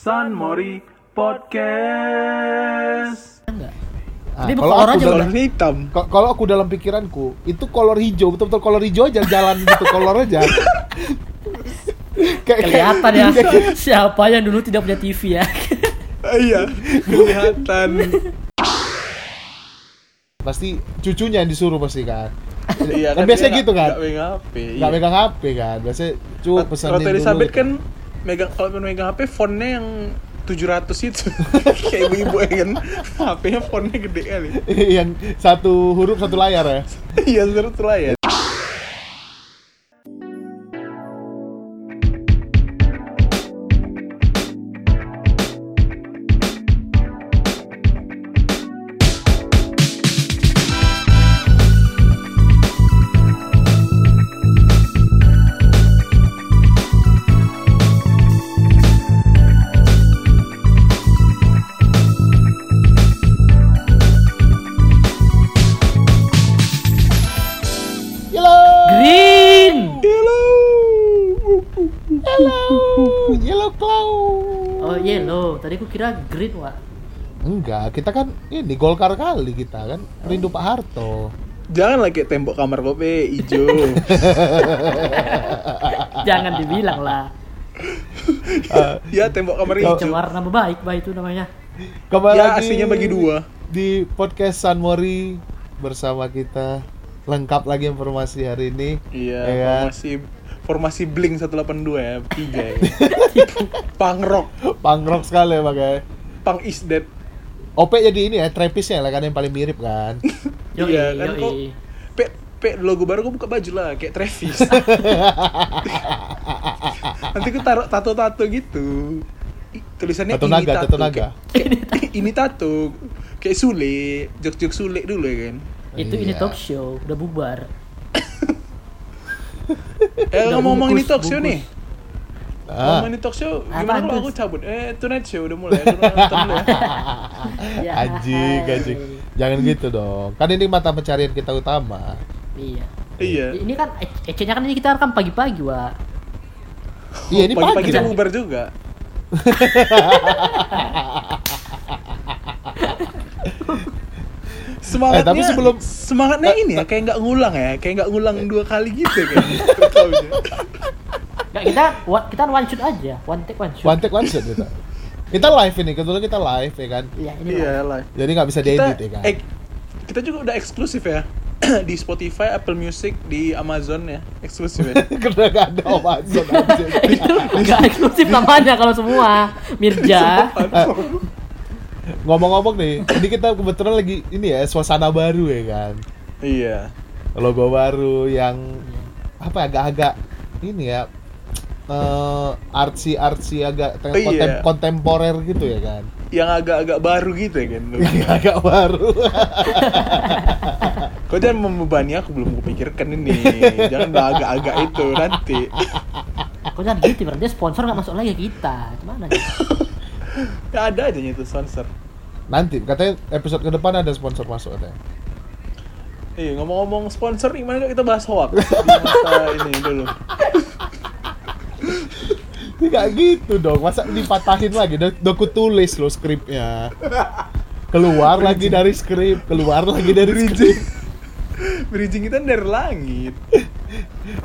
San Mori Podcast. enggak Ah, Ini kalau aja dalam- hitam. kalau aku dalam pikiranku itu kolor hijau betul-betul kolor hijau aja jalan gitu kolor aja kayak kelihatan ya siapa yang dulu tidak punya TV ya iya, kelihatan. pasti cucunya yang disuruh pasti kan iya, kan biasanya dia gitu kan Nggak megang HP. nggak iya. megang HP kan biasanya cu Ratu dulu Elizabeth gitu. kan megang kalau megang HP fontnya yang 700 itu. Kayak ibu-ibu ya kan? HP-nya fontnya gede kali. Yang satu huruf satu layar ya? Iya seru lah tadi aku kira green wa enggak kita kan ini Golkar kali kita kan rindu Pak Harto. Jangan lagi tembok kamar kopi hijau. Jangan dibilang lah. Ya tembok kamar hijau nama baik baik itu namanya. Kembali ya lagi aslinya bagi dua. di podcast San Mori bersama kita. Lengkap lagi informasi hari ini. Iya Ya kan? Formasi Blink 182 ya tiga ya. Punk rock. Punk rock sekali ya pakai punk is dead. OP jadi ini ya trapisnya lah kan yang paling mirip kan. Yoi Iya, kan kok pe, pe logo baru gue buka baju lah kayak Travis. Nanti gue taruh tato-tato gitu. I- tulisannya tato ini naga tato tato naga. Kayak- ini tato kayak Sule jok-jok Sule dulu ya kan. Itu ini Iya. talk show udah bubar eh Udah ngomong ini talk show bungkus. nih. Ah. Ngomong ini talk show gimana kalau aku cabut. Eh Tonight Show udah mulai aku nonton dulu ya. Ya. anjing anjing. Jangan gitu dong. Kan ini mata pencarian kita utama. Iya. Iya. Ini kan ecenya kan ini kita rekam pagi-pagi wa iya ini pagi pagi-pagi dong. bubar juga semangatnya Eh, tapi sebelum- semangatnya ini ya kayak nggak ngulang ya kayak nggak ngulang dua kali gitu kan Taunya. Nggak, kita one, kita one shoot aja one take one shoot. One take one shot kita kita live ini kebetulan kita live ya kan? Iya ini iya lah jadi nggak bisa kita diedit ya kan? eh, kita juga udah eksklusif ya di Spotify, Apple Music, di Amazon ya eksklusif ya. Karena nggak ada Amazon itu nggak eksklusif namanya kalau semua Mirja ngomong-ngomong nih ini kita kebetulan lagi ini ya suasana baru ya kan iya logo baru yang apa ya, agak-agak ini ya eh artsy artsy agak te- Oh, iya. kontem- kontemporer gitu ya kan yang agak-agak baru gitu ya kan yang agak baru Kau jangan membebani aku belum kupikirkan ini. Jangan agak-agak itu nanti. kok jangan gitu berarti sponsor nggak masuk lagi kita gimana nih? Ya ada aja itu sponsor. Nanti katanya episode ke depan ada sponsor masuk katanya. Iya ngomong-ngomong sponsor, gimana kalau kita bahas hoax? Di masa ini dulu. Nggak gitu dong, masa dipatahin lagi? Udah, udah ku tulis loh skripnya. Keluar lagi dari skrip, keluar lagi dari skrip. Bridging kita dari langit.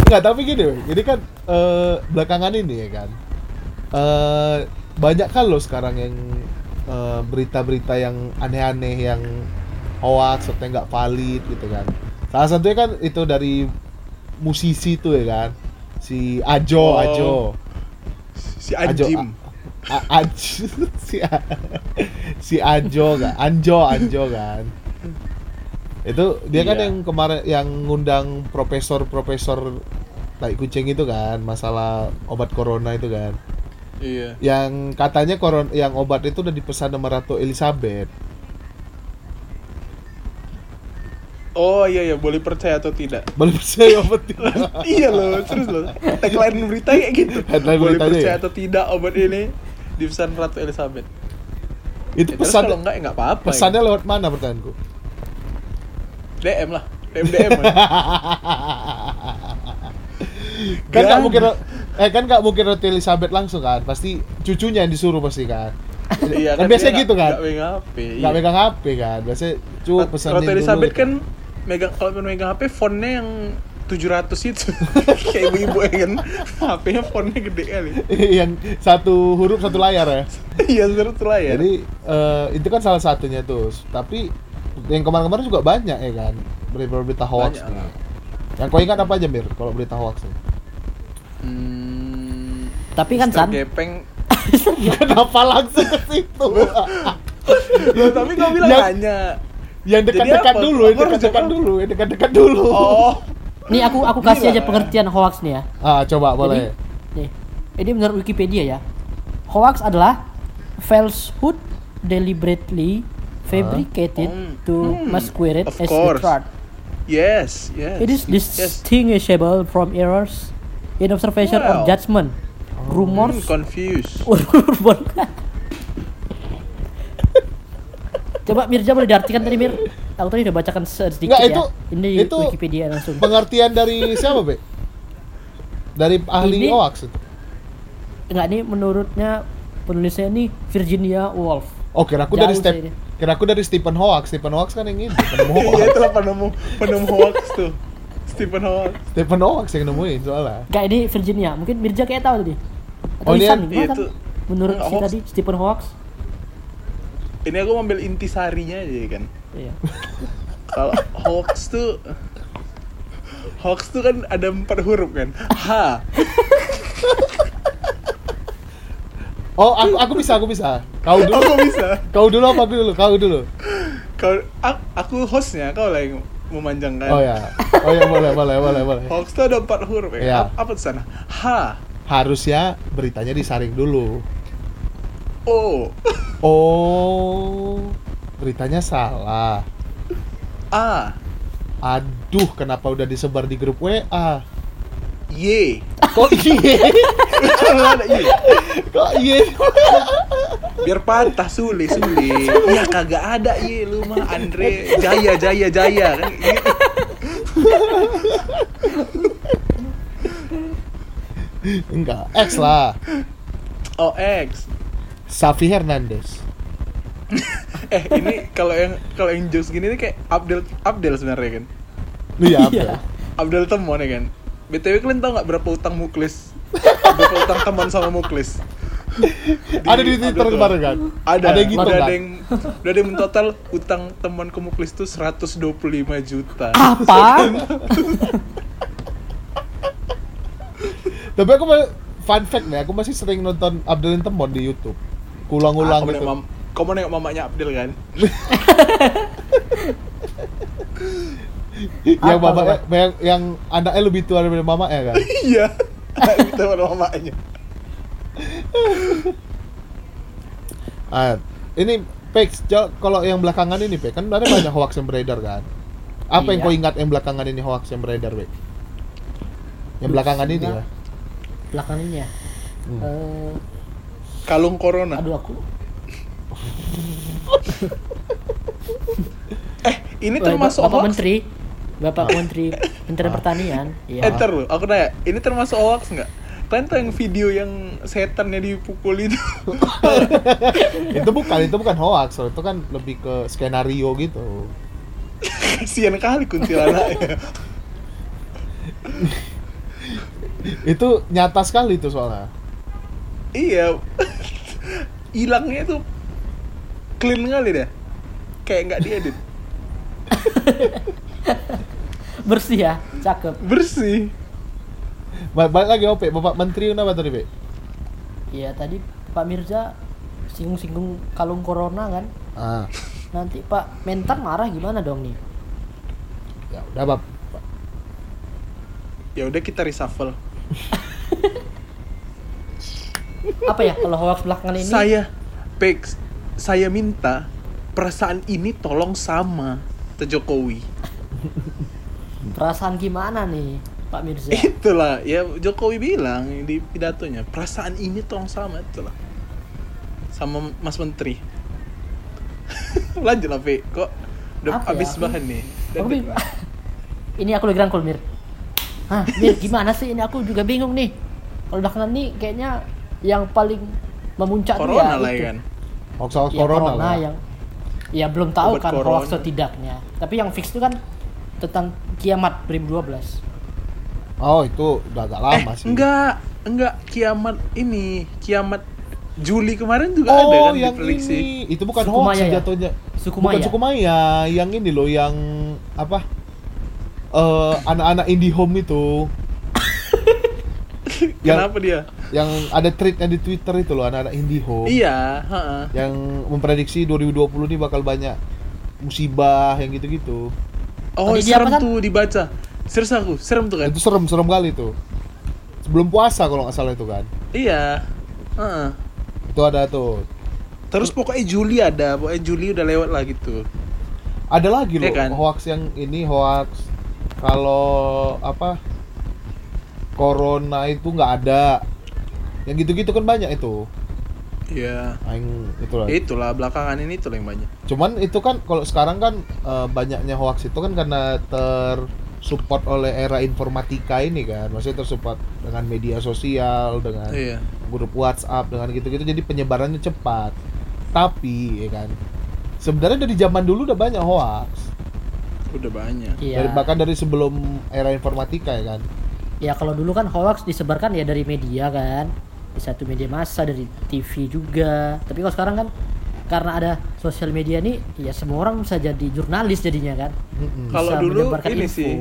Enggak, tapi gini, jadi kan eh, belakangan ini ya kan. Eh, Banyak kan loh sekarang yang eh, berita-berita yang aneh-aneh, yang hoax atau yang nggak valid gitu kan Salah satunya kan itu dari musisi tuh ya kan Si Ajo, Oh. Ajo Si Ajo, Ajim. A- A- Aj- si, A- si Ajo kan, Anjo, Anjo kan. Itu dia kan Iya. yang kemarin yang ngundang profesor-profesor tai kucing itu kan, masalah obat corona itu kan. Iya. Yang katanya koron yang obat itu udah dipesan sama Ratu Elizabeth. Oh iya iya, boleh percaya atau tidak? Boleh percaya obat tidak? iya loh, serius loh. Tagline berita kayak gitu. Headline boleh beritanya percaya ya? atau tidak obat ini dipesan Ratu Elizabeth. Itu Ya, terus pesan kalau enggak ya enggak apa-apa. ya. pesannya lewat mana pertanyaanku? DM lah. DM DM. kan nggak mungkin eh kan nggak mungkin Ratu Elizabeth langsung kan? Pasti cucunya yang disuruh pasti kan? Iya kan biasanya dia gitu kan? Nggak megang HP. nggak iya. megang HP kan? Biasanya cu pesanin Ratu dulu Elizabeth gitu. kan megang kalau megang HP fontnya yang 700 itu. Kayak ibu-ibu ya kan? HP-nya fontnya gede kali. Yang satu huruf satu layar ya? Iya lah ya jadi eh, itu kan salah satunya tuh. Tapi yang kemarin-kemarin juga banyak ya kan? Berita-berita hoax Banyak nih. Yang kau ingat apa aja Mir kalau berita hoax nih? hmm, Tapi kan, San- Gepeng kenapa langsung ke situ Loh, tapi kau bilang Yang- hanya yang dekat-dekat dulu yang dekat-dekat dulu yang dekat-dekat dulu oh Nih aku aku kasih Gila. aja pengertian hoax nih ya. ah coba boleh Jadi, nih, ini menurut Wikipedia ya. Hoax adalah falsehood deliberately fabricated Hmm. to Hmm, masquerade as the truth. Yes yes It is yes distinguishable from errors in observation or Wow. judgment, Hmm, rumors, confused urban. Coba Mirja boleh diartikan tadi Mir? Aku tadi udah bacakan sedikit Nggak, ya. itu- Ini itu Wikipedia langsung. pengertian dari siapa be dari ahli Ini- hoax itu Enggak ini menurutnya penulisnya ini Virginia Woolf. oh kira aku dari Jauh step sih ini. Kira aku dari Stephen Hawks Stephen Hawks kan yang ini penemu iya hoax itulah penemu penemu hoax tuh Stephen Hawking Stephen Hawks yang nemuin soalnya Enggak ini Virginia. Mungkin Mirja kayak tahu tadi. Atau Oh, Ihsan, iya, kan? itu- Menurut si tadi Stephen Hawks. ini aku ambil intisarinya aja kan Iya. kalau hoax tuh hoax tuh kan ada empat huruf kan H oh aku aku bisa aku bisa. Kau dulu. Aku bisa. Kau dulu apa aku dulu? Kau dulu. Kau aku, hostnya kau lah yang memanjangkan. Oh ya. Oh ya boleh boleh boleh boleh. Hoax tuh ada empat huruf ya. Iya. Ap- apa tuh sana? H. Harusnya beritanya disaring dulu. O. Oh beritanya salah. A. Aduh kenapa udah disebar di grup WA Y. Kok iye Kok iye biar patah Sule Sule ya kagak ada Y lu mah Andre. Jaya Jaya Jaya kan? Enggak X lah. Oh X. Safi Hernandez. Eh ini kalau yang kalau yang jokes gini nih kayak Abdel Abdel sebenarnya kan? Iya Iya. apa Abdel Temon ya kan? Btw kalian tau nggak berapa utang Muklis berapa utang teman sama Muklis. Ada di Twitter kemarin kan ada. Ada yang gitu udah kan ada yang udah ada yang total utang teman ke Muklis tuh 125 juta. Apa? tapi aku ma- fun fact nih aku masih sering nonton Abdul Temon di YouTube. Ulang-ulang Ah, kamu gitu. nengok mam- kamu nengok mamanya Abdel kan? Yang mama yang, yang anaknya lebih tua daripada mama ya kan? Iya kita sama mamanya ah, ini Pex, kalau yang belakangan ini Pex, kan ada banyak hoax yang beredar kan apa yang Iya. kau ingat yang belakangan ini hoax yang beredar Pex? yang belakangan ini ya Belakangan ini ya. Hmm. Eh, kalung corona aduh aku. eh ini termasuk Bapak hoax Menteri, Bapak Menteri Menteri. Pertanian. Eh, Iya. ntar lu, aku nanya, ini termasuk hoax nggak? Kalian tau yang video yang setannya dipukul itu? itu bukan itu bukan hoax itu kan lebih ke skenario gitu Kasian kali kuntilanaknya. itu nyata sekali itu soalnya iya. Hilangnya tuh clean kali dah. Kayak nggak diedit. Bersih ya, cakep. Bersih. Ba- balik lagi Ope Bapak Menteri kenapa tadi Pe? Iya tadi Pak Mirza singgung-singgung kalung corona kan. ah Nanti Pak Mentan marah gimana dong nih? ya udah Bap Ya udah kita reshuffle. Apa ya kalau hoax belakangan ini? Saya, Pex, saya minta perasaan ini tolong sama ke Jokowi. Perasaan gimana nih Pak Mirza? Itulah, ya Jokowi bilang di pidatonya, perasaan ini tolong sama itulah. Sama Mas Menteri. Lanjut lah, Pe. Kok udah Apa ya? habis Aku- bahan nih. Aku ini aku lagi rangkul Mir. Hah, Mir gimana sih ini aku juga bingung nih. kalau belakangan nih kayaknya yang paling memuncak corona ya lah itu. ya kan Ya, corona, lah. yang ya belum tahu Obat kan corona. hoax atau tidaknya. Tapi yang fix itu kan tentang kiamat 2012. Oh, itu udah agak lama eh sih. enggak enggak kiamat ini kiamat Juli kemarin juga Oh, ada kan yang diprediksi ini. Itu bukan Suku hoax ya? jatuhnya. Suku bukan Maya. suku Maya, yang ini loh yang apa? Eh anak-anak indie home itu. yang kenapa dia yang ada tweetnya di Twitter itu loh anak-anak indie home. iya heeh. Yang memprediksi 2020 ini bakal banyak musibah yang gitu-gitu. Oh Tadi dia serem San? tuh dibaca serius aku serem tuh kan Itu serem-serem kali tuh. Sebelum puasa kalau nggak salah itu kan. iya heeh. Itu ada tuh. terus pokoknya Juli ada pokoknya Juli udah lewat lah gitu Ada lagi loh Iya kan? hoax yang ini hoax kalau apa corona itu nggak ada. Yang gitu-gitu kan banyak itu. Iya Aing itu lah. Ya itulah belakangan ini tuh yang banyak Cuman itu kan kalau sekarang kan eh, banyaknya hoax itu kan karena tersupport oleh era informatika ini kan. Maksudnya tersupport dengan media sosial, dengan iya grup WhatsApp, dengan gitu-gitu jadi penyebarannya cepat. Tapi ya kan sebenarnya dari zaman dulu udah banyak hoax. udah banyak Iya. Dari, bahkan dari sebelum era informatika ya kan. Ya kalau dulu kan hoax disebarkan ya dari media kan. Di satu media massa dari TV juga. Tapi kalau sekarang kan karena ada sosial media nih ya semua orang bisa jadi jurnalis jadinya kan. Kalau dulu menyebarkan ini info. sih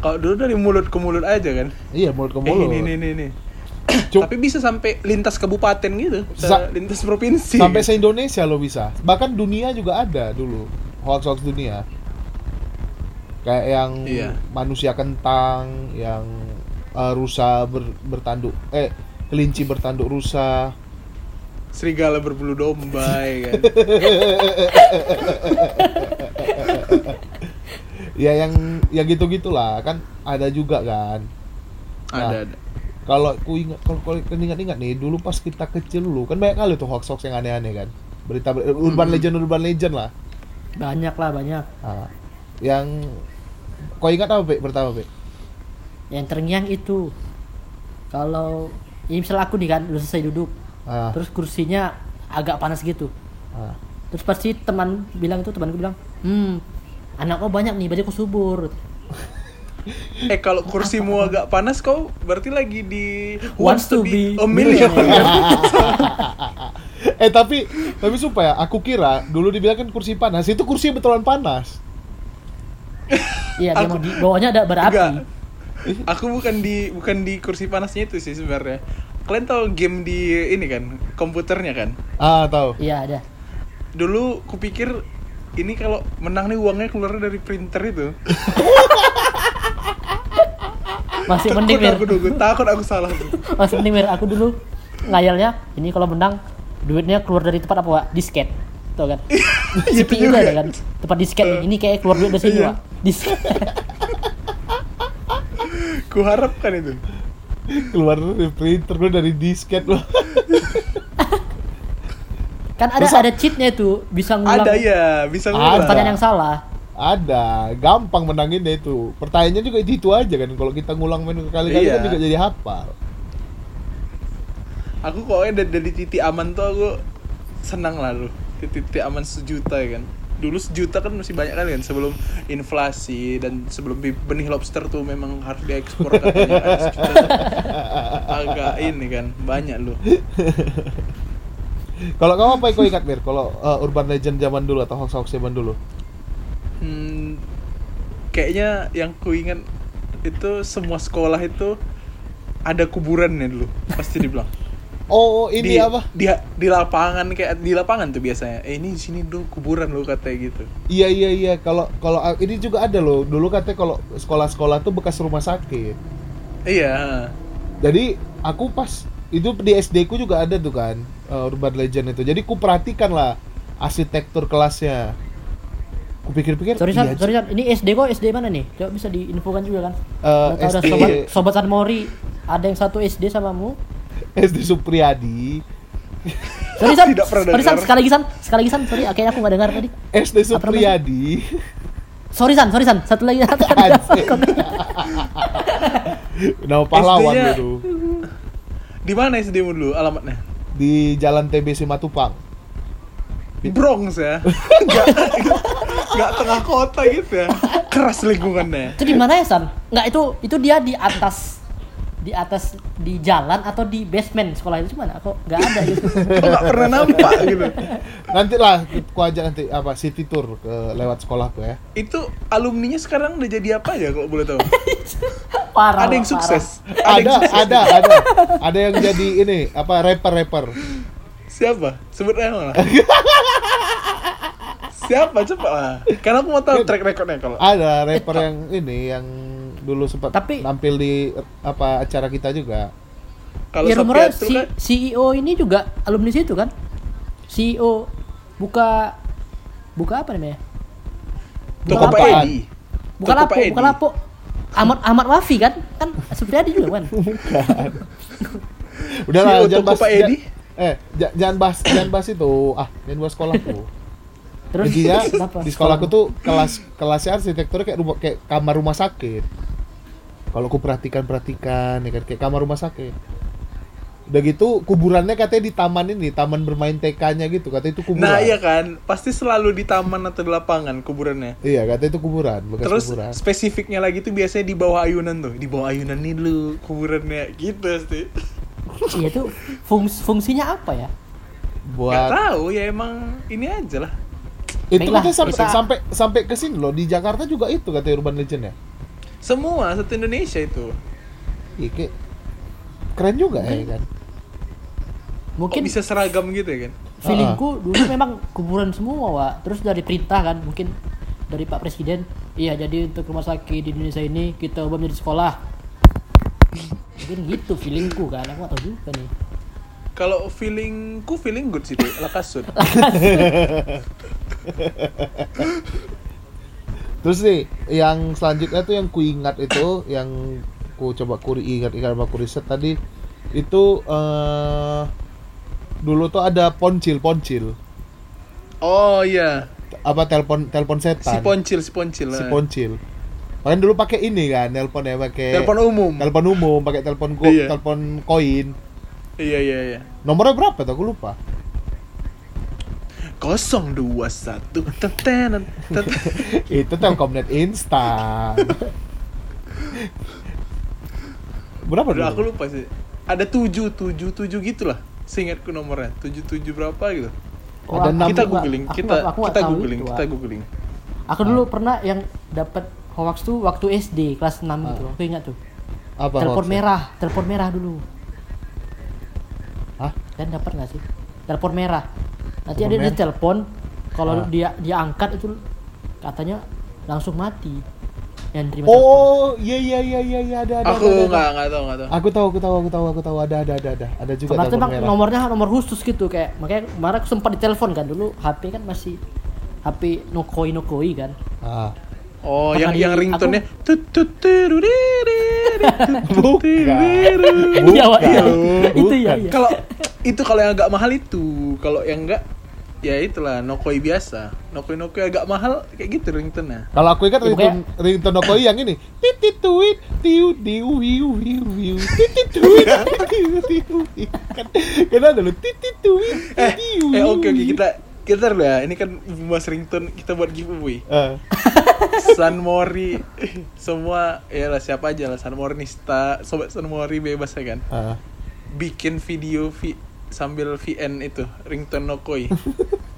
kalau dulu dari mulut ke mulut aja kan Iya mulut ke eh, mulut. ini ini ini, ini. Cuk- tapi bisa sampai lintas kabupaten gitu bisa Sa- lintas provinsi Sampai se Indonesia lo bisa. Bahkan dunia juga ada dulu hoax-hoax dunia. Kayak yang Iya. manusia kentang, yang eh, rusa ber- bertanduk eh kelinci bertanduk rusa. serigala berbulu domba ya kan Ya yang ya gitu-gitulah kan ada juga kan. Nah, ada ada Kalau ku ingat kalau kalau ku ingat-ingat nih dulu pas kita kecil dulu kan banyak kali tuh hoax-hoax yang aneh-aneh kan. Berita ber- urban Hmm. legend urban legend lah. Banyak lah banyak. Nah, yang kau ingat apa, Pe? Pertama, Pe? Yang terngiang itu kalau ini misal aku nih kan udah selesai duduk. Ah, terus kursinya agak panas gitu. Ah. terus pasti teman bilang itu temanku bilang hmm anak kau banyak nih berarti kau subur. Eh kalau kursimu agak panas kau berarti lagi di Wants to be a million eh tapi tapi supaya aku kira dulu dibilang kan kursi panas itu kursi betulan panas. iya dia Aku- mau di bawahnya ada berapi. Enggak. Aku bukan di bukan di kursi panasnya itu sih sebenarnya. Kalian tahu game di ini kan komputernya kan? Ah tahu. iya ada Dulu kupikir ini kalau menang nih uangnya keluar dari printer itu. masih takut mending Mir. aku dulu, takut aku salah. masih mending Mir. aku dulu ngayalnya ini kalau menang duitnya keluar dari tempat apa Wak? disket tuh kan Itu CPU juga. ada kan tempat disket nih. ini kayak keluar duit dari sini Iya. Wak. disket Kuharapkan itu. Keluar dari printer keluar dari disket loh. kan ada Masa- ada cheatnya itu bisa ngulang Ada ya, bisa Ada. ngulang. pertanyaan yang salah Ada, gampang menanginnya itu. Pertanyaannya juga itu, itu aja kan. Kalau kita ngulang main kali-kali Iya. kan juga jadi hafal. Aku pokoknya dari, dari titik aman tuh aku senang lah lu. Titik aman sejuta ya kan. Dulu sejuta kan masih banyak kali kan sebelum inflasi dan sebelum benih lobster tuh memang harus diekspor katanya sejuta. Agak ini kan banyak lu. Kalau kamu apa yang kau ingat Mir? Kalau uh, urban legend zaman dulu atau hoax-hoax zaman dulu? Hmm, kayaknya yang ku ingat itu semua sekolah itu ada kuburannya dulu pasti dibilang. Oh, ini di, apa? di di lapangan kayak di lapangan tuh biasanya eh ini di sini dong kuburan lu katanya gitu Iya iya iya. Kalau kalau uh, ini juga ada loh. Dulu katanya kalau sekolah-sekolah tuh bekas rumah sakit. iya Jadi aku pas itu di SD ku juga ada tuh kan uh, urban legend itu. Jadi ku perhatikan lah arsitektur kelasnya. Ku pikir-pikir sorry iya, sorry San. ini SD kok SD mana nih coba bisa diinfokan juga kan Eh, tahu ada SD sobat sobat San Mori ada yang satu SD samamu SD Supriyadi. sorry San Tidak pernah sorry San sekali lagi San sekali lagi San sorry kayaknya aku nggak dengar tadi SD? Supriyadi. sorry San sorry San satu lagi satu Anjing. Nama pahlawan gitu. Di mana SD-mu dulu alamatnya? di Jalan TBC Matupang. Bronx ya. Enggak enggak tengah kota gitu ya. Keras lingkungannya. Itu di mana ya San? Nggak itu itu dia di atas di atas di jalan atau di basement sekolah itu mana? Kok nggak ada gitu? Nggak pernah nampak gitu. Nanti lah, ku ajak nanti apa city tour ke lewat sekolahku ya. Itu alumninya sekarang udah jadi apa ya kalau boleh tahu? Parah. Ada yang parah. sukses. Ada, yang sukses. ada, ada, ada yang jadi ini apa rapper rapper. Siapa? Sebut malah. Siapa cepat lah. Karena aku mau tahu track recordnya kalau. Ada rapper yang ini yang dulu sempat Tapi- nampil di apa acara kita juga. Kalau Ya rumornya si kan CEO ini juga alumni situ kan? CEO buka buka apa namanya? Toko Bukan Pak apaan? Edi. Buka Toko lapo, Pak Edi. buka lapo. Ahmad Ahmad Wafi kan? Kan Supriyadi juga kan? Udah lah, CEO jangan bahas. Edi? eh, ja- jangan bahas, jangan bahas itu. Ah, jangan bahas sekolahku. Terus kenapa? di sekolahku tuh kelas kelasnya arsitekturnya kayak rumah kayak kamar rumah sakit. Kalau aku perhatikan perhatikan ya kan kayak kamar rumah sakit. Udah gitu kuburannya katanya di taman ini, taman bermain TK-nya gitu. Katanya itu kuburan. Nah iya kan, pasti selalu di taman atau di lapangan kuburannya. Iya, katanya itu kuburan, bekas Terus kuburan. spesifiknya lagi tuh biasanya di bawah ayunan tuh, di bawah ayunan nih dulu kuburannya gitu sih. Iya tuh fungs fungsinya apa ya? Gak Buat tahu ya emang ini aja lah. itu Baiklah, katanya sampai kita- sampai sampai ke sini loh di Jakarta juga itu katanya urban legend ya. Semua satu Indonesia itu. Iya, kayak keren juga ya kan. Kok Mungkin bisa seragam gitu ya kan? feelingku dulu memang kuburan semua, Wak. Terus dari perintah kan, mungkin dari Pak Presiden, iya jadi untuk rumah sakit di Indonesia ini kita ubah menjadi sekolah. Mungkin gitu feelingku kan, aku gak tahu juga nih. Kalau feelingku feeling good sih deh, lakasut. Terus nih, yang selanjutnya tuh yang ku ingat itu, yang ku coba ku ingat-ingat sama ku riset tadi, itu eh dulu tuh ada poncil, poncil. Oh iya, Apa telepon telepon si setan? poncil, si poncil. Si eh. poncil. Kalian dulu pakai ini kan, telepon ya pakai Telepon umum. telepon umum, pakai telepon go, Iya. telepon koin. Iya iya iya. Nomornya berapa tuh? Aku lupa. 021 tetenan teten. itu Telkomnet instan. berapa dulu? Aku lupa sih. Ada 7 7 7 gitu lah. Seingatku nomornya 77 berapa gitu. Oh, Ada kita googling, aku kita aku kita tahu googling, kita googling. Aku dulu pernah yang dapat hoax tuh waktu SD kelas 6 itu, Ah. aku ingat tuh. Apa telepon merah, telepon merah dulu. Hah? Dan dapat nggak sih? Telepon merah. Nanti ada di merah? telepon, kalau Ah. dia dia angkat itu katanya langsung mati. Yang terima. Oh, iya iya iya iya iya ada ada. Aku nggak nggak tahu nggak tahu. Aku tahu, aku tahu, aku tahu, aku tahu ada ada ada ada. Ada juga Kemarin emang merah. nomornya nomor khusus gitu kayak makanya kemarin aku sempat ditelepon kan dulu HP kan masih HP Nokoi Nokoi kan. Ah. Oh, Pernah yang di- yang ringtone-nya tut tut Wak, iya. Bukan. Itu ya. Kalau itu kalau yang agak mahal itu, kalau yang enggak ya itulah Nokoi biasa. Nokoi Nokoi agak mahal kayak gitu ringtone-nya. Kalau aku ingat Ya, ringtone ringtone Nokoi yang ini. Titit tuit tiu diu wiu wiu wiu. Titit tuit tiu tiu wiu. Kan kan ada lo titit tuit Eh, tiu. eh oke oke kita kita dulu ya. Ini kan mas ringtone kita buat giveaway. Ah. San Mori semua ya lah siapa aja lah San Mornista, sobat San Mori bebas ya kan. Ah. Bikin video vi sambil VN itu ringtone Nokoi.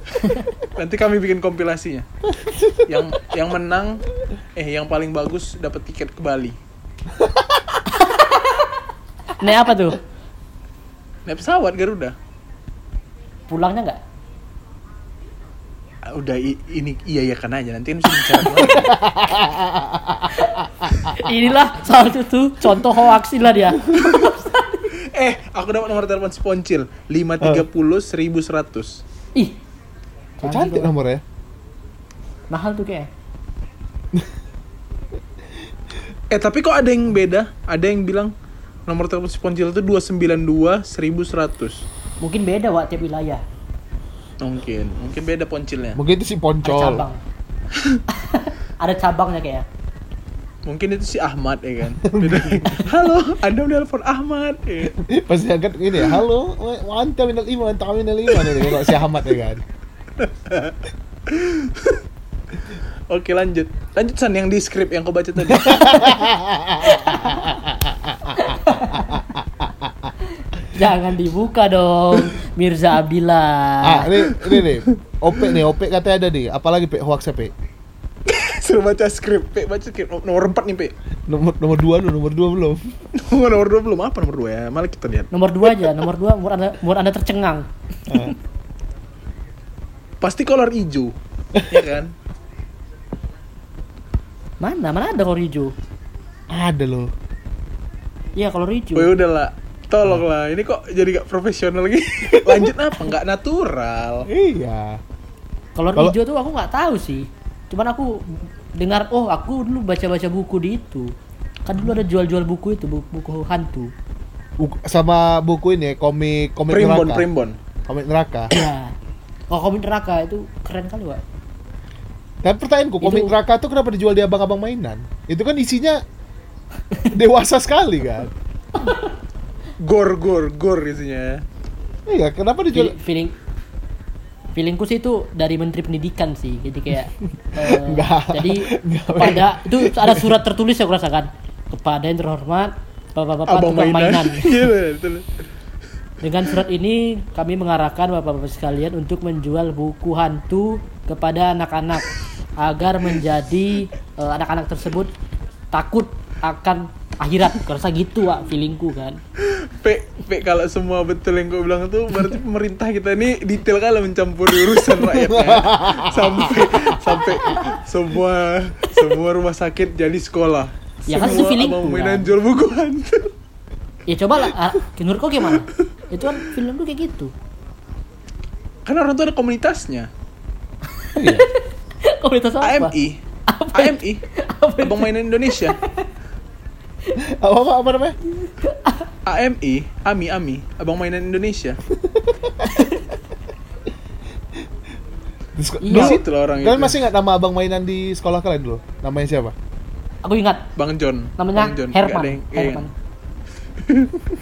Nanti kami bikin kompilasinya. Yang yang menang eh yang paling bagus dapat tiket ke Bali. Nih apa tuh? Naik pesawat Garuda. Pulangnya nggak? Ah, Udah i- ini iya iya kan aja nanti kan bisa bicara. Inilah salah satu contoh hoax lah dia. Eh, aku dapat nomor telepon si Poncil 530 1100. Ih, Kok cantik nomornya. mahal tuh kayak. Eh, tapi kok ada yang beda? Ada yang bilang nomor telepon si Poncil itu 292 1100. Mungkin beda Wak tiap wilayah. Mungkin, mungkin beda Poncilnya. Mungkin itu si Ada Poncol. cabang. Ada cabangnya kayak. Mungkin itu si Ahmad ya kan. Halo, Anda menelpon Ahmad. Ya. Pasti angkat ini ya, halo, wa anta minal iman, anta minal iman ini kalau si Ahmad ya kan. Oke lanjut. Lanjut San yang di skrip yang kau baca tadi. Jangan dibuka dong, Mirza Abdillah. Ah, ini ini nih. Opek nih, Opek katanya ada nih. Apalagi Pek hoax Pek? Suruh baca skrip, Pe, baca skrip. Nomor 4 nih, Pe. Nomor nomor 2 nomor 2 belum. nomor 2 belum apa nomor 2 ya? Malah kita lihat. Nomor dua aja, nomor dua umur anda, umur anda tercengang. Ah. Pasti kolor hijau. ya kan? Mana? Mana ada kolor hijau? Ada loh. Iya kolor hijau. Oh, ya udahlah. Tolonglah, ini kok jadi gak profesional lagi. Lanjut apa? Nggak natural. Iya. Kolor Kalau- hijau tuh aku nggak tahu sih. Cuman aku dengar, oh aku dulu baca-baca buku di itu. Kan dulu ada jual-jual buku itu, buku, buku hantu. Buku- sama buku ini komik komik Primbon, neraka. primbon. Komik neraka. Ya. Oh komik neraka itu keren kali pak. Dan pertanyaanku, komik Itu- neraka tuh kenapa dijual di abang-abang mainan? Itu kan isinya dewasa sekali kan. Gor, gor, gor isinya. Iya, kenapa dijual? Feeling, feeling feelingku sih itu dari Menteri Pendidikan sih. Jadi kayak eh, Enggak. jadi kepada itu ada surat tertulis ya aku rasakan kepada yang terhormat bapak-bapak tukang mainan. Iya, betul. Dengan surat ini kami mengarahkan bapak-bapak sekalian untuk menjual buku hantu kepada anak-anak agar menjadi eh, anak-anak tersebut takut akan akhirat. Kerasa gitu, Wak, feelingku kan. Pe, pe kalau semua betul yang gue bilang tuh berarti pemerintah kita ini detail kali mencampuri urusan rakyatnya. sampai sampai semua semua rumah sakit jadi sekolah. Ya kan itu Semua feelingku, abang mainan kan. jual buku hantu. Ya coba lah, ah, menurut kau gimana? Itu kan feelingku kayak gitu. Kan orang tuh ada komunitasnya. Iya. Komunitas apa? AMI. Apa AMI. Abang mainan Indonesia. apa, apa, apa namanya? AMI, AMI, AMI, Abang mainan Indonesia. Di Iya. Situ lah orang Kalian itu. masih nggak nama abang mainan di sekolah kalian dulu? Namanya siapa? Aku ingat Bang John. namanya Bang John. Herman. Nggak yang- iya, Herman.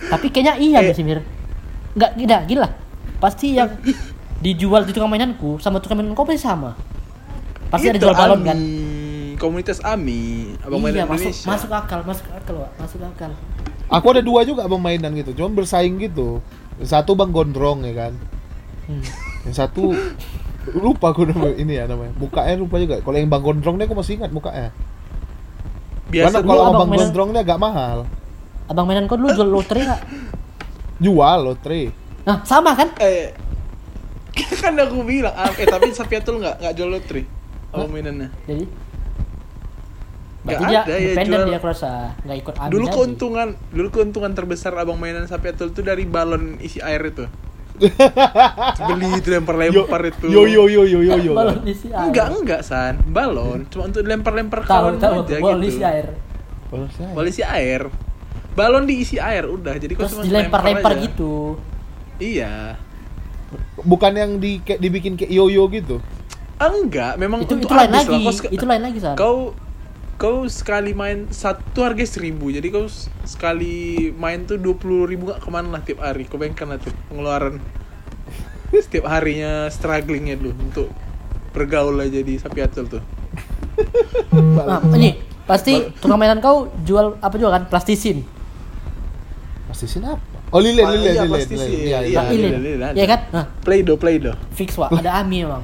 Tapi kayaknya iya Eh. sih Mir. Enggak gila, gila. Pasti yang dijual di tukang mainanku sama tukang mainan kau pasti sama. Pasti ada jual balon AMI, kan. Komunitas AMI, Abang iya, mainan masuk Indonesia. masuk akal, masuk akal, Wak. Masuk akal. Aku ada dua juga abang mainan gitu, cuma bersaing gitu. Yang satu bang gondrong ya kan, Hmm. yang satu lupa aku nama ini ya namanya. Mukanya lupa juga. Kalau yang bang gondrong nih aku masih ingat mukanya. Biasa Karena kalau abang abang mainan- gondrong ini agak mahal. Abang mainan kau dulu jual lotre nggak? Jual lotre. Nah, sama kan? eh kan aku bilang ah, eh tapi Sapiatul nggak nggak jual lotre abang mainannya Jadi Nggak Berarti dia ada ya independen jual- dia aku rasa nggak ikut AMI dulu keuntungan dulu keuntungan terbesar abang mainan Sapiatul itu dari balon isi air itu beli itu lempar-lempar itu Yo yo yo yo yo yo. balon isi air. enggak enggak san balon cuma untuk lempar-lempar kawan tahu aja balon gitu isi air. Balon saya. balon isi air balon diisi air udah jadi kau cuma dilempar-lempar aja. gitu. iya Bukan yang di kayak dibikin kayak yo-yo gitu. Enggak memang Itu untuk itu lain lagi. lah. Kau Itu lain lagi, San. kau kau sekali main satu harga seribu jadi kau sekali main tuh dua puluh ribu gak ke mana lah tiap hari kau bayangkan lah tuh pengeluaran setiap harinya strugglingnya dulu untuk bergaul aja di Sapiatul tuh Nah, ini pasti tukang mainan kau jual apa juga kan? Plastisin. Plastisin apa? Oh lilin Ah, lilin iya, lilin. plastisin. lilin. Iya, Iya, iya. Nah, lilin, ilin. lilin ada. Iya kan? Nah, Play-Doh Play-Doh fix wah, ada AMI memang.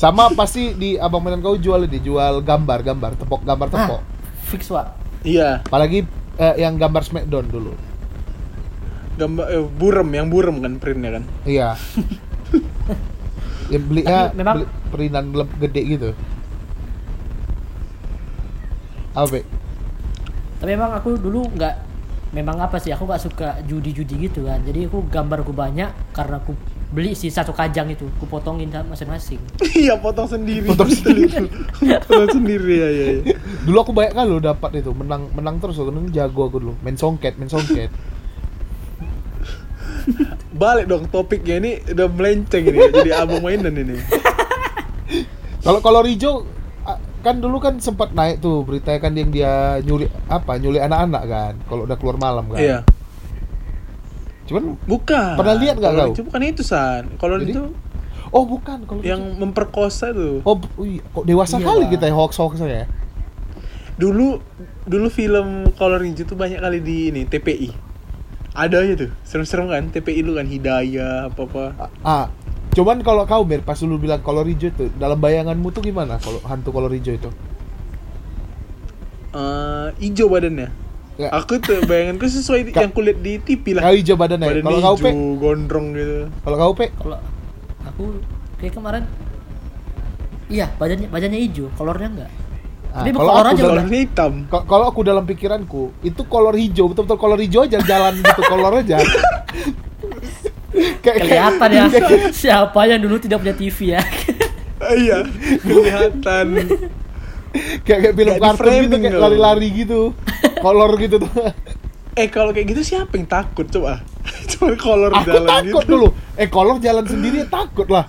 Sama pasti di abang mainan kau jual ini, jual gambar gambar tepok gambar Ah, tepok. fix wah. iya Apalagi eh, yang gambar Smackdown dulu. gambar eh, burem yang burem kan printnya kan Iya. yang memang- beli perinan leb- gede gitu. Apa? Tapi memang aku dulu nggak memang apa sih aku nggak suka judi-judi gitu kan. Jadi aku gambarku banyak karena aku beli sih satu kajang itu, aku potongin sama masing-masing. iya potong sendiri Potong itu. potong sendiri ya ya, ya. Dulu aku banyak kali loh dapat itu, menang menang terus kan jago aku dulu. Main songket, main songket. balik dong topiknya ini udah melenceng ini jadi abang mainan ini Kalau kalau Rijo kan dulu kan sempat naik tuh berita kan yang dia nyuri apa nyulik anak-anak kan kalau udah keluar malam kan Iya. Cuman Bukan. Pernah lihat nggak kau? Itu bukan itu san. Kalau itu oh bukan kalau yang memperkosa tuh. oh bu- iya, kok dewasa Iya, kali kita ya hoax hoax ya Dulu dulu film Color Hijau tuh banyak kali di ini TPI. Ada aja tuh. Serem-serem kan TPI lu kan Hidayah apa-apa. ah, ah. cuman kalau kau Mer pas lu bilang kolor hijau tuh dalam bayanganmu tuh gimana kalau hantu kolor hijau itu Eh, hijau badannya. Ya. Aku tuh bayanganku sesuai Ka- yang kulit di TV lah. kau hijau badannya Badan kalau kau hijau, pe gondrong gitu. kalau kau pe Kalau aku kayak kemarin Iya, badannya badannya hijau, kolornya enggak. Ah, Tapi kalau kolor aku aja dalam- hitam. Kalau aku dalam pikiranku itu kolor hijau betul-betul kolor hijau aja jalan gitu kolor aja kayak Kelihatan ya siapa yang dulu tidak punya TV ya. Ah, iya, kelihatan. kayak, kayak film kartun gitu kayak lari-lari gitu kolor gitu tuh Eh kalau kayak gitu siapa yang takut coba? Cuma kolor aku jalan takut gitu. dulu eh kolor jalan sendiri ya takut lah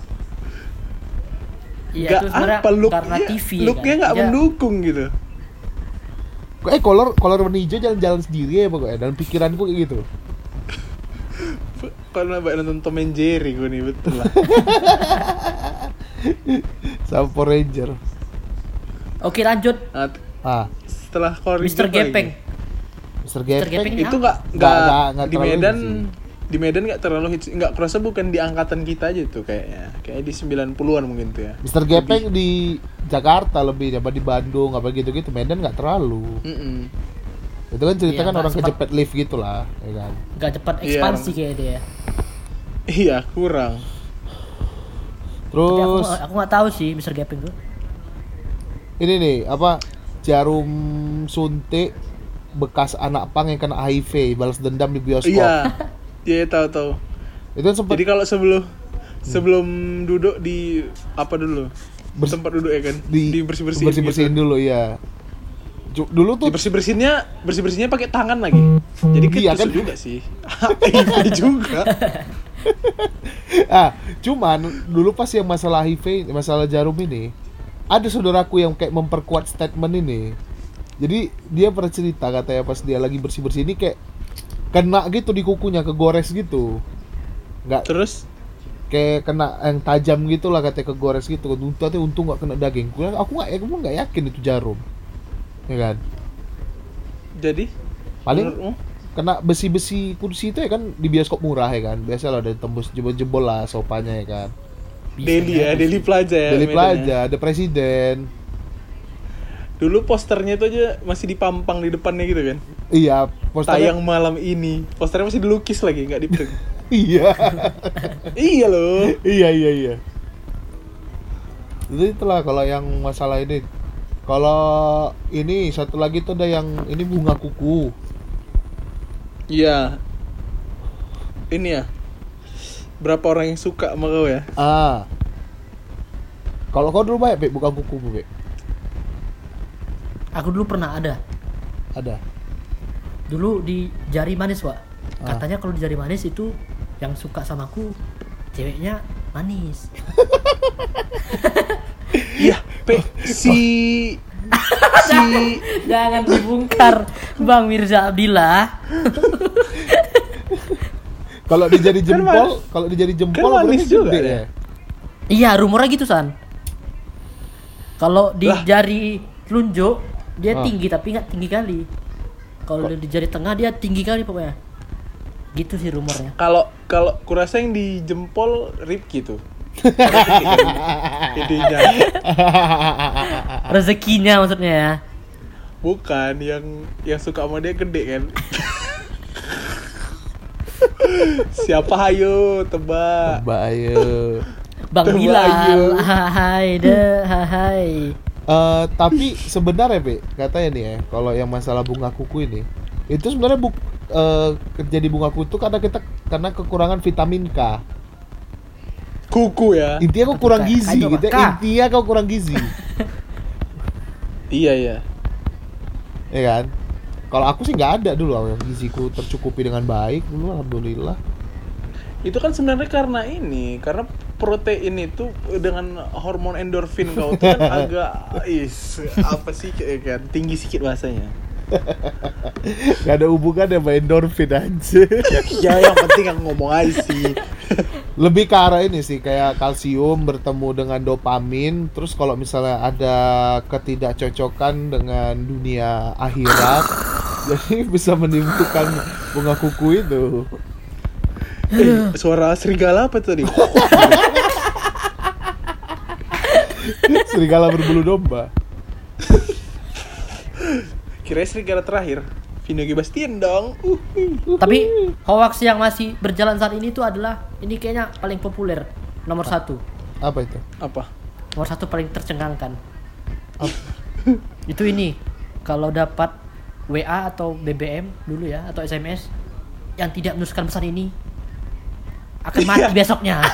Iya, Gak itu sebenarnya apa looknya, karena TV ya looknya kan. nggak Dia- mendukung gitu. eh kolor kolor warna hijau jalan-jalan sendiri ya pokoknya dalam pikiranku kayak gitu Karena banyak nonton Tom and Jerry gue nih betul lah. sama Power Ranger Oke, lanjut. Ah setelah hijau apa Gepeng. Mr. Gepeng Gepeng ini Itu nggak Nggak- nggak nggak- nggak di Medan di Medan nggak terlalu hits nggak kurasa bukan di angkatan kita aja tuh kayaknya kayak di 90-an mungkin tuh ya Mr. Gepeng di Jakarta lebih apa di Bandung apa gitu-gitu Medan nggak terlalu Mm-mm. itu kan cerita Iya, kan nggak orang kejepit lift gitu lah ya kan Enggak cepat Iya. ekspansi kayak dia. iya kurang Tapi aku terus aku nggak tahu sih Mr. Gaping tuh. Ini nih apa jarum suntik bekas anak pang yang kena HIV balas dendam di bioskop. Iya. Iya tahu tahu. Itu kan sempet jadi kalau sebelum sebelum duduk di apa dulu? Bers- tempat duduk ya kan? di, bersih bersihin bersih bersihin dulu ya dulu tuh bersih bersihnya bersih bersihnya pakai tangan lagi. Jadi Iya, kan? juga sih. Iya juga. Ah cuman dulu pas yang masalah HIV masalah jarum ini ada saudaraku yang kayak memperkuat statement ini. Jadi dia pernah cerita katanya pas dia lagi bersih bersih ini kayak kena gitu di kukunya kegores gitu. Nggak terus? kayak kena yang tajam gitu lah katanya kegores gitu. Untung tapi untung nggak kena daging. Bilang, aku nggak aku nggak yakin itu jarum. Ya kan? Jadi? Paling menurutmu? kena besi-besi kursi itu ya kan di bioskop murah ya kan. Biasa lah ada tembus jebol-jebol lah sopanya ya kan Deli ya, jadi Deli sih. Plaza ya. ya. Plaza ada presiden Dulu posternya itu aja masih dipampang di depannya gitu kan. iya posternya Tayang malam ini. Posternya masih dilukis lagi, nggak di print. iya iya loh. iya iya iya itu itulah kalau yang masalah ini kalau ini satu lagi tuh ada yang ini bunga kuku Iya. Ini ya. Berapa orang yang suka sama kau ya? ah kalau kau dulu banyak Bek, buka kuku Bek? Aku dulu pernah ada. ada Dulu di jari manis, Pak. Ah. Katanya kalau di jari manis itu yang suka sama aku ceweknya manis. Iya, Pe, si si Jangan dibongkar, Bang Mirza Abdillah. kalau di jari Kan jempol kalau di jari jempol kan manis juga gede dia. ya Iya, rumornya gitu, San. Kalau di Lah. jari telunjuk dia Ah. tinggi tapi nggak tinggi kali. Kalau di jari tengah dia tinggi kali pokoknya. Gitu sih rumornya. kalau kalau kurasa yang di jempol rib gitu. Idenya Rezekinya maksudnya ya. bukan yang yang suka sama dia gede kan. Siapa hayo tebak? Mbak ayo Bang Coba Bilal, hai deh, hai. Eh, tapi sebenarnya Be, katanya nih ya, kalau yang masalah bunga kuku ini, itu sebenarnya buk eh, terjadi bunga kuku itu karena kita karena kekurangan vitamin K. Kuku ya. Intinya kau kurang gizi, gitu. K. Intinya kau kurang gizi, Iya iya. ya kan? Kalau aku sih nggak ada dulu yang giziku tercukupi dengan baik dulu, alhamdulillah. Itu kan sebenarnya karena ini, karena protein itu dengan hormon endorfin kau tuh kan agak is apa sih kayak kan tinggi sedikit bahasanya. Gak ada hubungannya sama endorfin aja. ya yang penting yang ngomong aja sih. Lebih ke arah ini sih kayak kalsium bertemu dengan dopamin. Terus kalau misalnya ada ketidakcocokan dengan dunia akhirat, jadi bisa menimbulkan bunga kuku itu. Eh, suara serigala apa tadi? Serigala berbulu domba. Kira serigala terakhir. Vino Gebastian dong. Tapi hoax yang masih berjalan saat ini tuh adalah ini kayaknya paling populer nomor satu. Apa itu? Apa? Nomor satu paling tercengangkan. itu ini kalau dapat WA atau BBM dulu ya atau SMS yang tidak menuliskan pesan ini akan mati besoknya.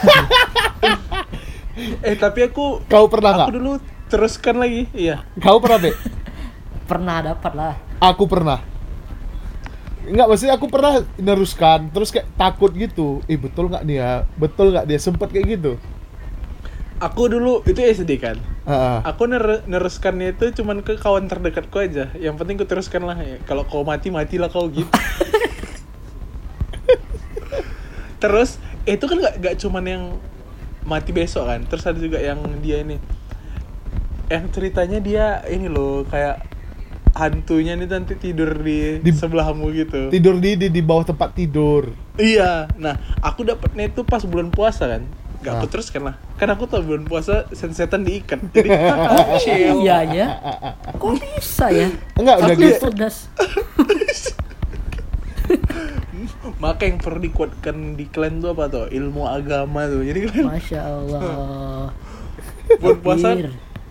Eh tapi aku Kau pernah aku nggak? dulu teruskan lagi. Iya. Kau pernah, Be? Pernah dapat lah. Aku pernah. Enggak, maksudnya aku pernah neruskan, terus kayak takut gitu. Ih, betul nggak nih ya? Betul nggak dia sempet kayak gitu? Aku dulu itu SD kan. Heeh. Aku ner neruskannya itu cuman ke kawan terdekatku aja. Yang penting ku teruskan lah ya. Kalau kau mati matilah kau gitu. Terus eh, itu kan gak, gak cuman yang mati besok kan. Terus ada juga yang dia ini. Yang ceritanya dia ini loh kayak hantunya nih nanti tidur di, Di- sebelahmu gitu. Tidur di, di di bawah tempat tidur. Iya, nah aku dapetnya itu pas bulan puasa kan. Gak aku Ah. teruskan lah. Kan aku tau bulan puasa sen-setan diikat. Jadi chill. Iya ya. Kok bisa ya? Enggak, udah Aku gitu. cerdas. Maka yang perlu dikuatkan di kalian tuh apa tuh? Ilmu agama tuh. Jadi kalian Masya Allah. bulan puasa.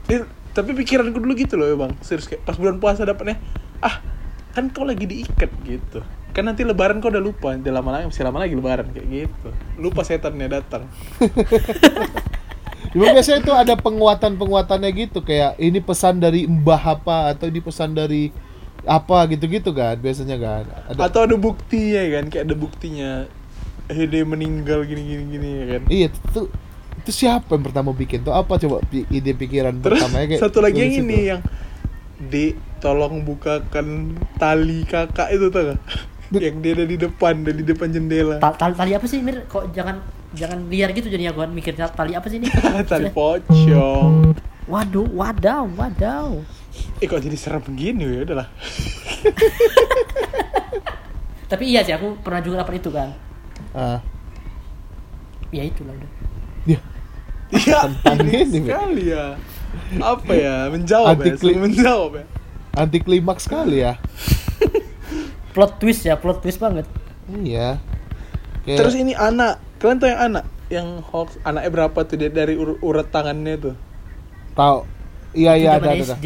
Eh, tapi pikiranku dulu gitu loh ya bang. Serius kayak pas bulan puasa dapetnya. Ah, kan kau lagi diikat gitu. Kan nanti lebaran kau udah lupa. Udah lama lagi, masih lama lagi lebaran kayak gitu. Lupa setannya datang. Cuma biasanya itu ada penguatan-penguatannya gitu kayak ini pesan dari mbah apa atau ini pesan dari apa gitu-gitu kan biasanya kan. Ada Atau ada buktinya kan, kayak ada buktinya. Eh dia meninggal gini gini ya kan. Iya, itu itu siapa yang pertama bikin tuh apa coba ide pikiran Terus pertamanya kayak satu lagi yang ini yang di tolong bukakan tali kakak itu tuh? yang dia ada di depan, ada di depan jendela. Ta- Tali, tali apa sih Mir? Kok jangan jangan liar gitu jadinya gua mikirnya tali apa sih ini? tali pocong. Waduh, wadaw, wadaw. Eh kok jadi serem begini ya udahlah. Tapi iya sih aku pernah juga dapat itu kan. Ah, Ya itulah udah. dia Iya, Tentang ini sekali ya. Apa ya? Menjawab ya, Anti-kli- selalu menjawab ya. anti klimaks sekali ya. Plot twist ya, plot twist banget. Iya. Kayak, Terus ini anak, kalian tahu yang anak? Yang hoax, anaknya berapa tuh dia dari ur- urat tangannya tuh? tahu. Iya iya ada ada.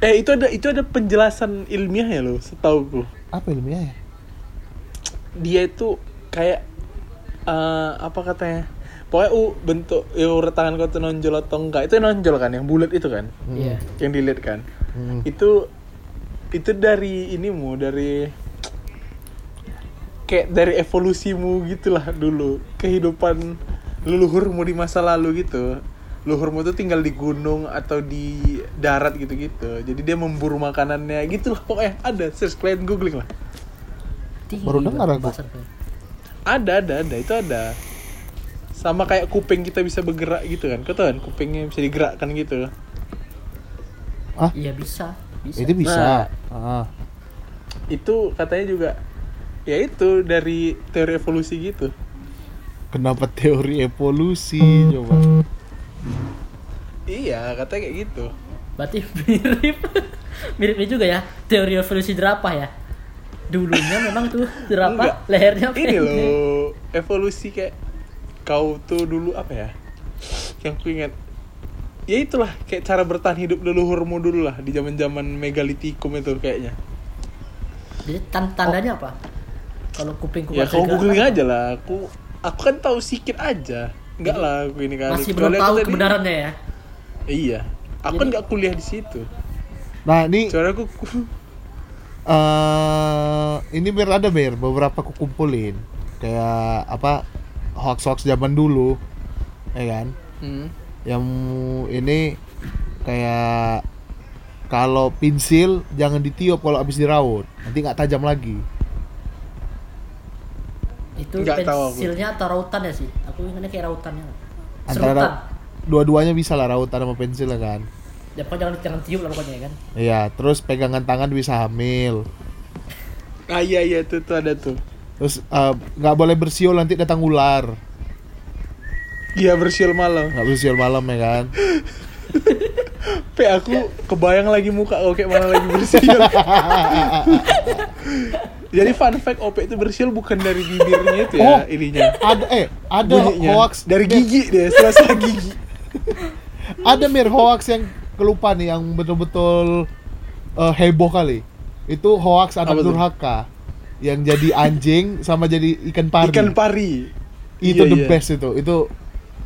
Eh itu ada itu ada penjelasan ilmiahnya loh, setauku. Apa ilmiahnya? dia itu kayak eh, apa katanya pokoknya u bentuk ya, urat tangan kau tuh nonjol atau enggak itu nonjol kan yang bulat itu kan Iya. yang dilihat kan Hmm. itu itu dari inimu dari kayak dari evolusimu gitulah dulu. Kehidupan leluhurmu di masa lalu gitu. Leluhurmu tuh tinggal di gunung atau di darat gitu-gitu. Jadi dia memburu makanannya gitu lah. Pokoknya ada serius kalian googling lah. Baru dengar aku. Ada, ada, ada, itu ada. Sama kayak kuping kita bisa bergerak gitu kan. Kau tahu kan kupingnya bisa digerakkan gitu. Ah, Iya bisa, bisa. itu bisa. Nah. Ah. Itu katanya juga ya itu dari teori evolusi gitu. Kenapa teori evolusi coba? Iya, katanya kayak gitu. Berarti mirip miripnya juga ya teori evolusi jerapah ya. Dulunya memang tuh jerapah lehernya Ini pendek. loh, evolusi kayak kau tuh dulu apa ya? Yang ku ingat ya itulah kayak cara bertahan hidup leluhurmu dulu lah di zaman-zaman megalitikum itu kayaknya. Jadi tan- tandanya apa? Kalau kuping Ya gerak, googling aja lah. Aku aku kan tahu sedikit aja. Enggak lah aku ini kali. Masih belum tahu kebenarannya ya. Iya. Aku Jadi- kan nggak kuliah di situ. Nah, ini Soalnya aku ku- eh ini biar ada biar beberapa aku kumpulin kayak apa hoax hoax zaman dulu ya kan Hmm. Yang ini kayak kalau pensil jangan ditiup kalau habis diraut nanti nggak tajam lagi Itu Nggak tahu aku. pensilnya atau rautan ya sih? Aku ingatnya kayak rautannya. antara Serutan. ra- dua-duanya bisa lah rautan sama pensil ya kan Ya pokoknya jangan jangan tiup lah pokoknya ya kan. Iya, terus pegangan tangan bisa hamil. Ah iya iya tuh tuh ada tuh. Terus eh, nggak boleh bersiul nanti datang ular. Iya bersiul malam. Nggak bersiul malam ya kan. Pe aku kebayang lagi muka kau kayak mana lagi bersiul. Jadi fun fact OP itu bersiul bukan dari bibirnya itu ya Oh. ininya. Ada eh ada Bunyinya. hoax dari gigi deh, selasa gigi. Ada mir hoax yang kelupa nih yang betul-betul eh, heboh kali. Itu hoax anak durhaka yang jadi anjing sama jadi ikan pari. Ikan pari. itu Iya, the iya. best itu. Itu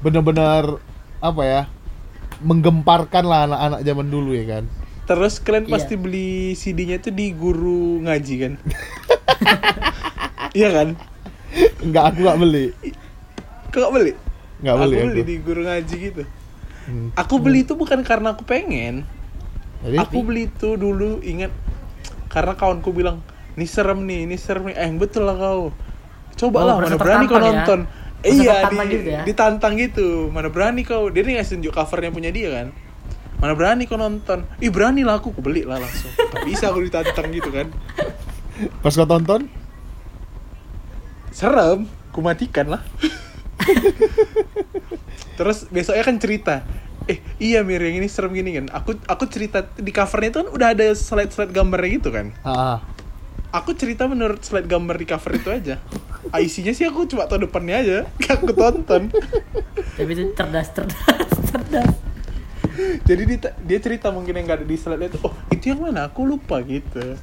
benar-benar apa ya? menggemparkan lah anak-anak zaman dulu ya kan. Terus kalian Iya. pasti beli CD-nya itu di guru ngaji kan? iya kan? Enggak aku nggak beli. Kau nggak beli? Nggak aku beli beli aku. di guru ngaji gitu. Hmm. Aku beli itu bukan karena aku pengen. Jadi Aku beli itu dulu ingat karena kawanku bilang, "Ini serem nih, ini serem nih." Eh, betul lah kau. Coba Oh, lah, mana berani kau ya? nonton. Merasa iya, di, gitu ya? ditantang gitu. Mana berani kau. Dia nih ngasih tunjuk covernya punya dia kan. Mana berani kau nonton. Ih, berani lah aku, aku beli lah langsung. Gak bisa aku ditantang gitu kan. pas kau tonton Serem, ku matikan lah. Terus besoknya kan cerita. Eh, iya Mir, yang ini serem gini kan. Aku aku cerita di covernya itu kan udah ada slide-slide gambarnya gitu kan. Ah. Aku cerita menurut slide gambar di cover itu aja. Isinya sih aku cuma tau depannya aja. Gak aku tonton. Tapi itu cerdas, cerdas, cerdas. Jadi dia, dia cerita mungkin yang gak ada di slide itu. Oh, itu yang mana? Aku lupa gitu.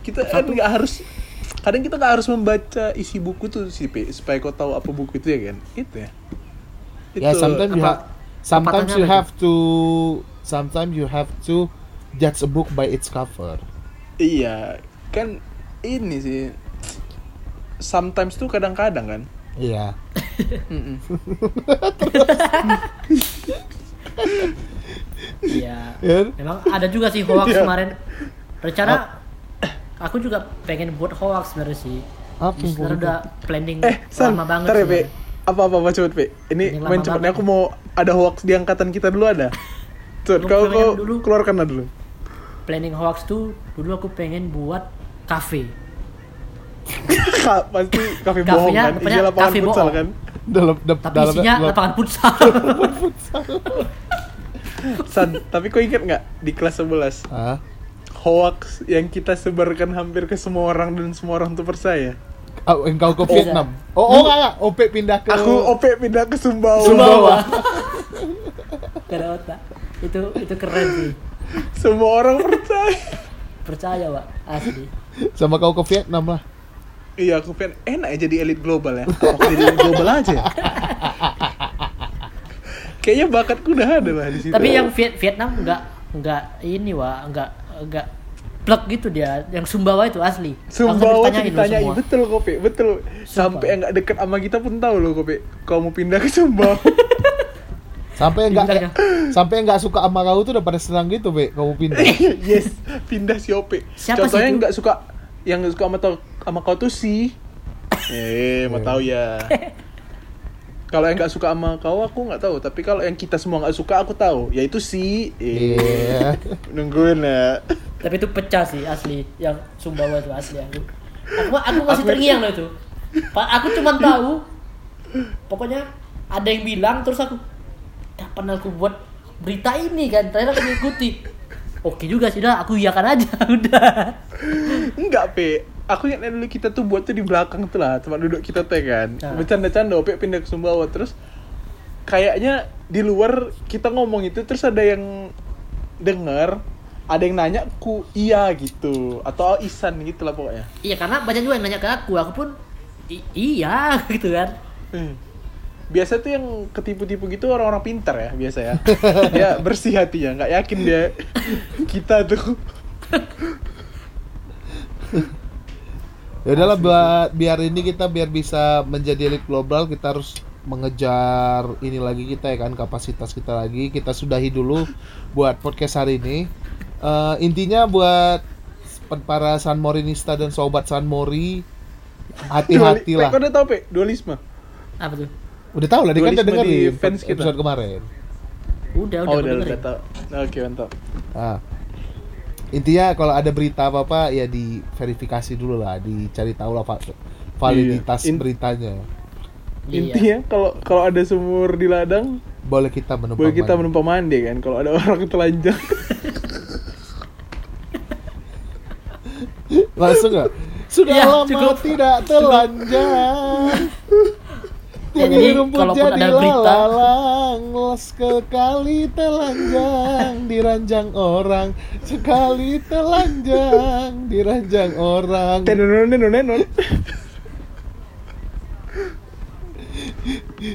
Kita kan nggak harus kadang kita nggak harus membaca isi buku tuh sih Pe, supaya kau tahu apa buku itu ya kan itu ya Ya, sometimes you have sometimes you have to sometimes you have to judge a book by its cover. iya kan ini sih sometimes tuh kadang-kadang kan Iya. Iya. Ya. Memang ada juga sih hoax Iya. kemarin. Rencana aku juga pengen buat hoax sebenarnya sih. Apa Sebenarnya udah planning eh san lama banget ntar ya sih. Pe apa apa apa cepet Pe ini main cepet nih aku mau ada hoax di angkatan kita dulu ada Cepet, kau kau dulu? keluarkan dulu Planning hoax tuh dulu aku pengen buat cafe. Kak, pasti kafe bohong kan iya lapangan kafe futsal bohong. kan Dalam dap, Tapi dalamnya- isinya dalam- lapangan futsal. San tapi kau inget nggak di kelas 11 Ah, hoax yang kita sebarkan hampir ke semua orang dan semua orang tuh percaya. oh, engkau ke Oh. Vietnam. Oh, oh, enggak, enggak. Ope pindah ke Aku OP pindah ke Sumbawa. Sumbawa. Ada otak. Itu itu keren sih. Semua orang percaya. Percaya, Pak. Asli. sama kau ke Vietnam lah. Iya, aku pengen enak ya jadi elit global ya. Apa aku jadi elit global aja? ya? Kayaknya bakatku udah ada lah di situ. Tapi yang Viet Vietnam enggak enggak ini, Wak, enggak enggak plek gitu dia. Yang Sumbawa itu asli. Sumbawa tuh ditanyain loh ditanyain semua. betul kopi betul sampai yang nggak deket sama kita pun tahu loh kopi kau mau pindah ke Sumbawa Sampai enggak Pindah, sampai enggak suka sama kau tuh udah pada senang gitu, Be. Kamu pindah. yes pindah si Ope Siapa contohnya itu? yang nggak suka yang nggak suka sama, sama kau tuh si. Eh mau tahu ya. Kalau yang nggak suka sama kau aku nggak tahu. Tapi kalau yang kita semua nggak suka aku tahu. Yaitu si. Eh. Iya. nungguin ya. Tapi itu pecah sih asli. Yang Sumbawa itu asli aku. Aku aku masih Aku- terngiang loh itu. Pak, aku cuma tahu. Pokoknya ada yang bilang terus aku kapan aku buat berita ini kan? Ternyata aku mengikuti oke juga sih dah aku iyakan aja udah Enggak, Pe. Aku ingat dulu kita tuh buat tuh di belakang tuh lah, tempat duduk kita teh kan. Nah. Bercanda-canda, Ope pindah ke Sumbawa. Terus kayaknya di luar kita ngomong itu terus ada yang denger, ada yang nanya ku iya gitu atau Isan gitu lah pokoknya. iya karena banyak juga yang nanya ke aku aku pun "I- iya gitu kan Hmm. Biasa tuh yang ketipu-tipu gitu orang-orang pintar ya biasa ya. dia bersih hatinya, nggak yakin dia kita tuh. Ya udahlah buat biar ini kita biar bisa menjadi elit global kita harus mengejar ini lagi kita ya kan kapasitas kita lagi kita sudahi dulu buat podcast hari ini Eh, intinya buat para San Morinista dan sobat San Mori hati-hati Duali- lah Pe, Kau udah tau Pe? Dualisme. Apa tuh? Udah tahu lah dia kan udah Dualisme di dengerin fans kita. episode kemarin Udah, udah, Oh, udah, udah tau. Oke, mantap. Ah. Intinya kalau ada berita apa-apa ya diverifikasi dulu lah, dicari tahu lah va- validitas Iya. In- beritanya. Iya. Intinya kalau kalau ada sumur di ladang, Boleh kita menumpang. boleh kita mandi. menumpang mandi kan. Kalau ada orang telanjang. Langsung nggak? Sudah Iya, lama cukup. tidak telanjang. Ya, jadi rumput kalaupun jadi ada berita- lalang, sekali telanjang diranjang orang, sekali telanjang diranjang orang. Tenonon.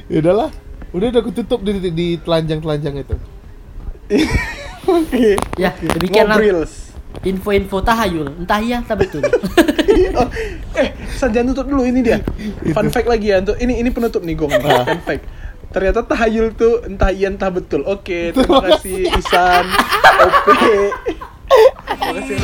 Ya udahlah, udah udah kututup di, di, di telanjang-telanjang itu. Oke. Ya, demikianlah info-info tahayul. Entah iya, entah betul. Oh, eh, San jangan tutup dulu ini dia. Fun fact lagi ya untuk ini ini penutup nih Gong. Ah. Fun fact. Ternyata tahayul tuh entah iya entah betul. Oke, terima kasih Isan, Ope. Terima kasih